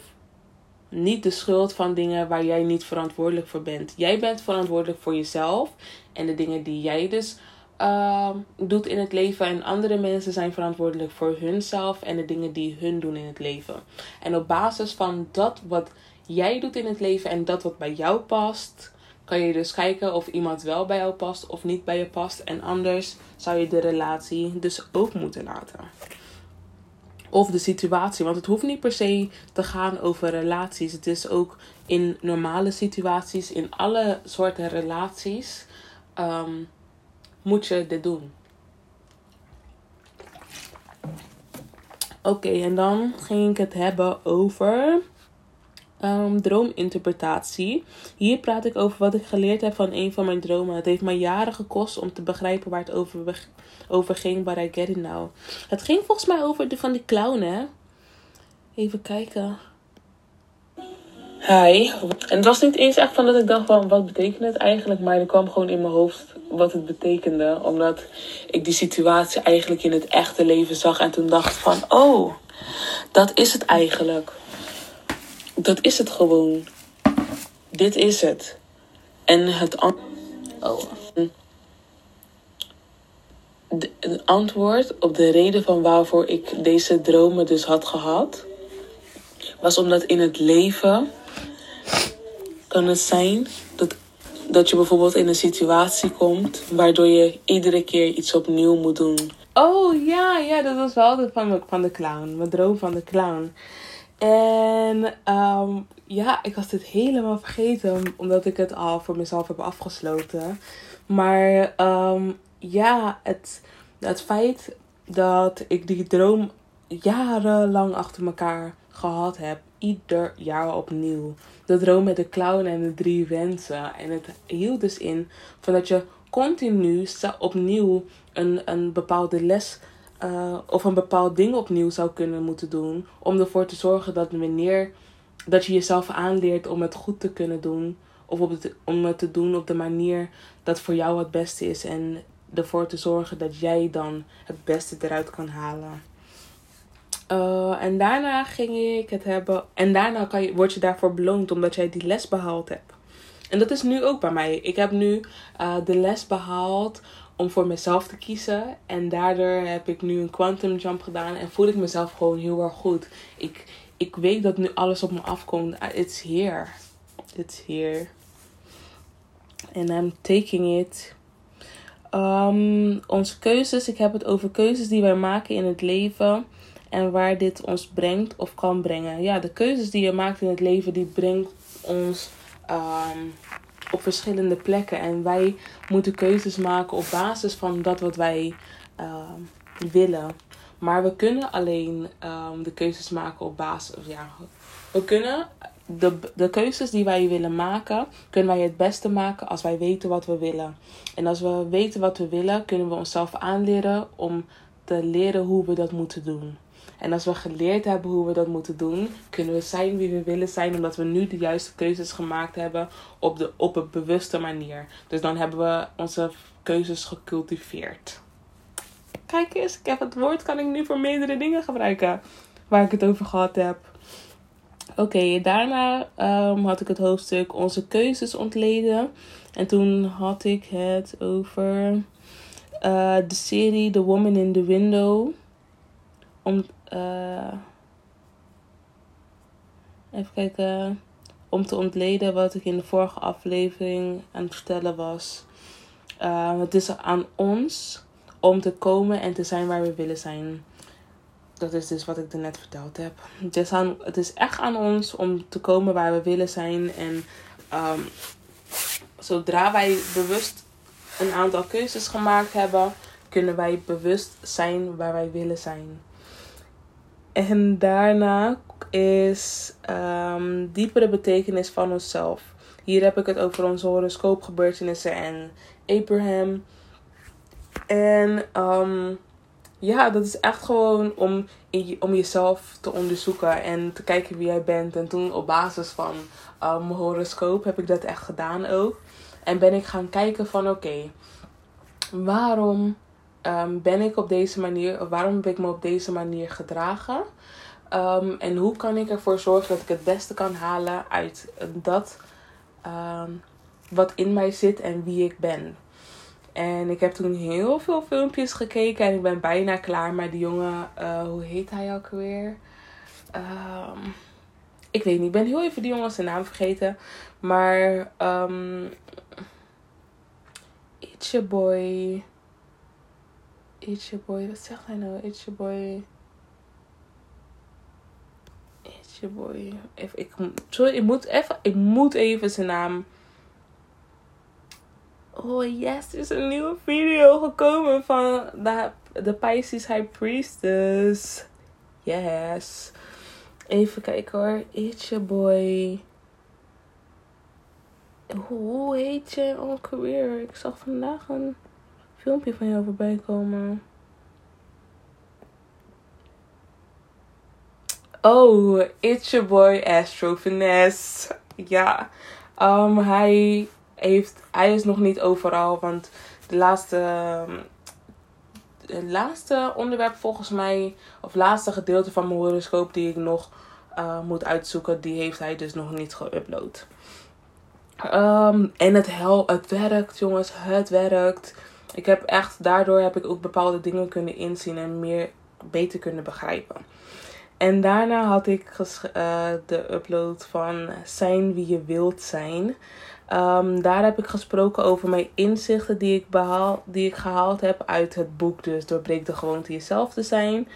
niet de schuld van dingen waar jij niet verantwoordelijk voor bent. Jij bent verantwoordelijk voor jezelf en de dingen die jij dus uh, doet in het leven. En andere mensen zijn verantwoordelijk voor hunzelf en de dingen die hun doen in het leven. En op basis van dat wat jij doet in het leven en dat wat bij jou past, kan je dus kijken of iemand wel bij jou past of niet bij je past. En anders zou je de relatie dus ook moeten laten. Of de situatie. Want het hoeft niet per se te gaan over relaties. Het is ook in normale situaties, in alle soorten relaties, um, moet je dit doen. Oké, en dan ging ik het hebben over um, droominterpretatie. Hier praat ik over wat ik geleerd heb van een van mijn dromen. Het heeft mij jaren gekost om te begrijpen waar het over, over ging, but I get it now. Het ging volgens mij over de van die clown, hè? Even kijken. Hi. En het was niet eens echt van dat ik dacht van wat betekent het eigenlijk, maar er kwam gewoon in mijn hoofd wat het betekende, omdat ik die situatie eigenlijk in het echte leven zag en toen dacht van oh, dat is het eigenlijk dat is het gewoon. Dit is het. En het oh. het antwoord op de reden van waarvoor ik deze dromen dus had gehad, was omdat in het leven kan het zijn dat, dat je bijvoorbeeld in een situatie komt waardoor je iedere keer iets opnieuw moet doen. Oh ja, ja, dat was wel de, van, van de clown. Mijn droom van de clown. En um, ja, ik was dit helemaal vergeten, omdat ik het al voor mezelf heb afgesloten. Maar um, ja, het, het feit dat ik die droom jarenlang achter elkaar gehad heb, ieder jaar opnieuw. De droom met de clown en de drie wensen. En het hield dus in van dat je continu opnieuw een, een bepaalde les uh, of een bepaald ding opnieuw zou kunnen moeten doen. Om ervoor te zorgen dat wanneer dat je jezelf aanleert om het goed te kunnen doen. Of op het, om het te doen op de manier dat voor jou het beste is. En ervoor te zorgen dat jij dan het beste eruit kan halen. Uh, en daarna ging ik het hebben. En daarna kan je, word je daarvoor beloond omdat jij die les behaald hebt. En dat is nu ook bij mij. Ik heb nu uh, de les behaald om voor mezelf te kiezen. En daardoor heb ik nu een quantum jump gedaan en voel ik mezelf gewoon heel erg goed. Ik, ik weet dat nu alles op me afkomt. Ah, it's here. It's here. And I'm taking it. Ehm, onze keuzes, ik heb het over keuzes die wij maken in het leven en waar dit ons brengt of kan brengen. Ja, de keuzes die je maakt in het leven, die brengt ons ehm, op verschillende plekken. En wij moeten keuzes maken op basis van dat wat wij ehm, willen. Maar we kunnen alleen de keuzes maken op basis. Ja, we kunnen de, de keuzes die wij willen maken, kunnen wij het beste maken als wij weten wat we willen. En als we weten wat we willen, kunnen we onszelf aanleren om te leren hoe we dat moeten doen. En als we geleerd hebben hoe we dat moeten doen, kunnen we zijn wie we willen zijn, omdat we nu de juiste keuzes gemaakt hebben op, de, op een bewuste manier. Dus dan hebben we onze keuzes gecultiveerd. Kijk eens, ik heb het woord kan ik nu voor meerdere dingen gebruiken waar ik het over gehad heb. Oké, daarna um, had ik het hoofdstuk Onze keuzes ontleden. En toen had ik het over uh, de serie The Woman in the Window. Om, uh, even kijken. Om te ontleden wat ik in de vorige aflevering aan het vertellen was. Uh, het is aan ons om te komen en te zijn waar we willen zijn dat is dus wat ik er net verteld heb. Het is, aan, het is echt aan ons om te komen waar we willen zijn. En um, zodra wij bewust een aantal keuzes gemaakt hebben, kunnen wij bewust zijn waar wij willen zijn. En daarna is um, diepere betekenis van onszelf. Hier heb ik het over onze horoscoopgebeurtenissen en Abraham. En um, ja, dat is echt gewoon om, om jezelf te onderzoeken en te kijken wie jij bent. En toen op basis van um, mijn horoscoop heb ik dat echt gedaan ook. En ben ik gaan kijken van oké, waarom um, ben ik op deze manier, of waarom heb ik me op deze manier gedragen? Um, en hoe kan ik ervoor zorgen dat ik het beste kan halen uit dat wat in mij zit en wie ik ben. En ik heb toen heel veel filmpjes gekeken en ik ben bijna klaar. Maar die jongen, uh, hoe heet hij ook weer? Ik weet niet, ik ben heel even die jongen zijn naam vergeten. Maar um, It's your boy. It's your boy, wat zegt hij nou? It's your boy. It's your boy. Even, ik, sorry, ik moet even, ik moet even zijn naam Oh yes, er is een nieuwe video gekomen van de, de Pisces High Priestess. Yes. Even kijken hoor. It's your boy. Hoe heet je ook weer? Ik zag vandaag een filmpje van jou voorbij komen. Oh, it's your boy Astro Finesse. Ja, um, hij heeft, hij is nog niet overal. Want de laatste, het laatste onderwerp volgens mij, of laatste gedeelte van mijn horoscoop die ik nog uh, moet uitzoeken, die heeft hij dus nog niet geüpload. Um, en het, hel, het werkt, jongens. Het werkt. Ik heb echt, daardoor heb ik ook bepaalde dingen kunnen inzien en meer beter kunnen begrijpen. En daarna had ik uh, de upload van Zijn wie je wilt zijn. Um, daar heb ik gesproken over mijn inzichten die ik, behaal, die ik gehaald heb uit het boek. Dus doorbreek de gewoonte jezelf te zijn.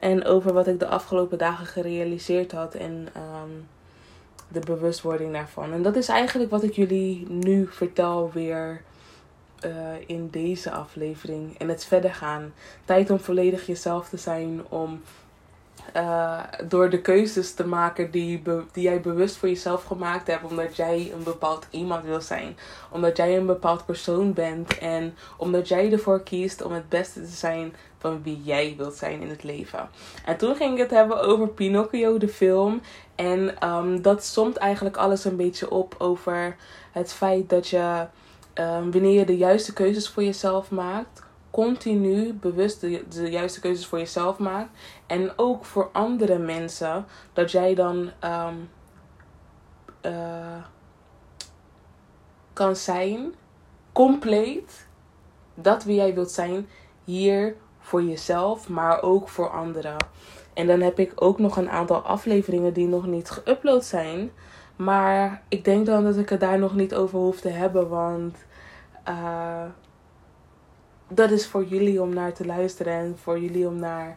En over wat ik de afgelopen dagen gerealiseerd had. En um, de bewustwording daarvan. En dat is eigenlijk wat ik jullie nu vertel weer uh, in deze aflevering. En het verder gaan. Tijd om volledig jezelf te zijn. Om uh, door de keuzes te maken die, die jij bewust voor jezelf gemaakt hebt. Omdat jij een bepaald iemand wil zijn. Omdat jij een bepaald persoon bent. En omdat jij ervoor kiest om het beste te zijn van wie jij wilt zijn in het leven. En toen ging ik het hebben over Pinocchio, de film. En um, dat somt eigenlijk alles een beetje op over het feit dat je, um, wanneer je de juiste keuzes voor jezelf maakt continu bewust de, de, juiste keuzes voor jezelf maakt. En ook voor andere mensen. Dat jij dan um, uh, kan zijn. Compleet. Dat wie jij wilt zijn. Hier voor jezelf. Maar ook voor anderen. En dan heb ik ook nog een aantal afleveringen die nog niet geüpload zijn. Maar ik denk dan dat ik het daar nog niet over hoef te hebben. Want... Uh, dat is voor jullie om naar te luisteren en voor jullie om naar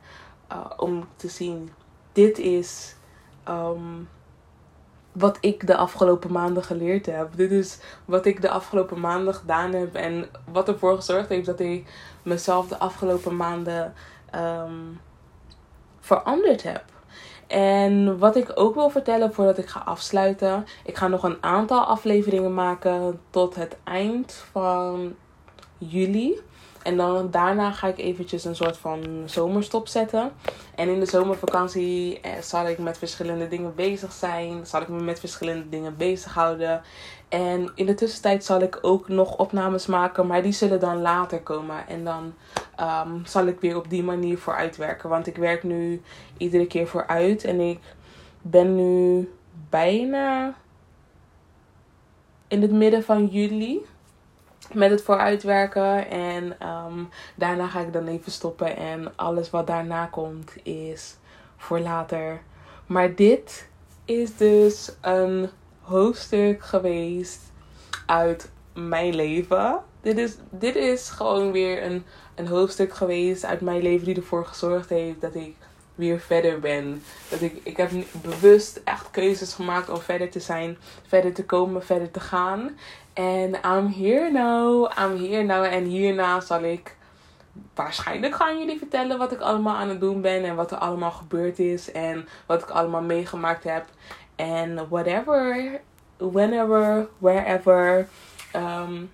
uh, om te zien. Dit is um, wat ik de afgelopen maanden geleerd heb. Dit is wat ik de afgelopen maanden gedaan heb en wat ervoor gezorgd heeft dat ik mezelf de afgelopen maanden um, veranderd heb. En wat ik ook wil vertellen voordat ik ga afsluiten. Ik ga nog een aantal afleveringen maken tot het eind van juli. En dan daarna ga ik eventjes een soort van zomerstop zetten. En in de zomervakantie eh, zal ik met verschillende dingen bezig zijn. Zal ik me met verschillende dingen bezighouden. En in de tussentijd zal ik ook nog opnames maken. Maar die zullen dan later komen. En dan um, zal ik weer op die manier vooruit werken. Want ik werk nu iedere keer vooruit. En ik ben nu bijna in het midden van juli met het vooruitwerken. En um, daarna ga ik dan even stoppen. En alles wat daarna komt is voor later. Maar dit is dus een hoofdstuk geweest uit mijn leven. Dit is, dit is gewoon weer een, een hoofdstuk geweest uit mijn leven die ervoor gezorgd heeft dat ik weer verder ben. Dat ik, ik heb bewust echt keuzes gemaakt om verder te zijn, verder te komen, verder te gaan. En I'm here now, I'm here now. En hierna zal ik waarschijnlijk gaan jullie vertellen wat ik allemaal aan het doen ben. En wat er allemaal gebeurd is. En wat ik allemaal meegemaakt heb. En whatever, whenever, wherever. Um,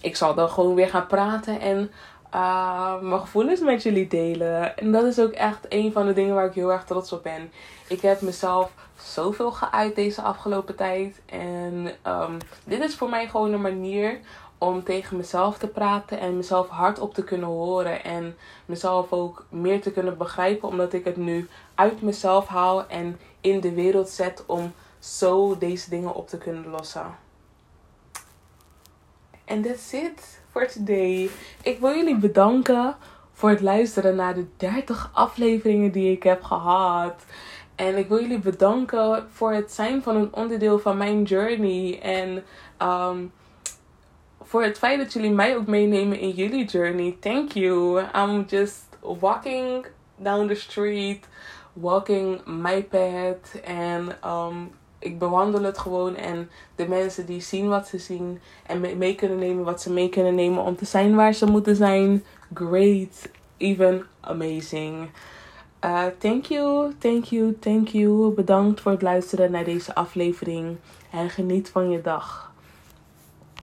ik zal dan gewoon weer gaan praten en uh, mijn gevoelens met jullie delen. En dat is ook echt een van de dingen waar ik heel erg trots op ben. Ik heb mezelf zoveel geuit deze afgelopen tijd. En um, dit is voor mij gewoon een manier om tegen mezelf te praten en mezelf hardop te kunnen horen. En mezelf ook meer te kunnen begrijpen, omdat ik het nu uit mezelf haal en in de wereld zet om zo deze dingen op te kunnen lossen. En that's it for today. Ik wil jullie bedanken voor het luisteren naar de 30 afleveringen die ik heb gehad. En ik wil jullie bedanken voor het zijn van een onderdeel van mijn journey. En um, voor het feit dat jullie mij ook meenemen in jullie journey. Thank you. I'm just walking down the street, walking my path. En um, ik bewandel het gewoon. En de mensen die zien wat ze zien en mee kunnen nemen wat ze mee kunnen nemen om te zijn waar ze moeten zijn. Great. Even amazing. Uh, thank you, thank you, thank you. Bedankt voor het luisteren naar deze aflevering. En geniet van je dag.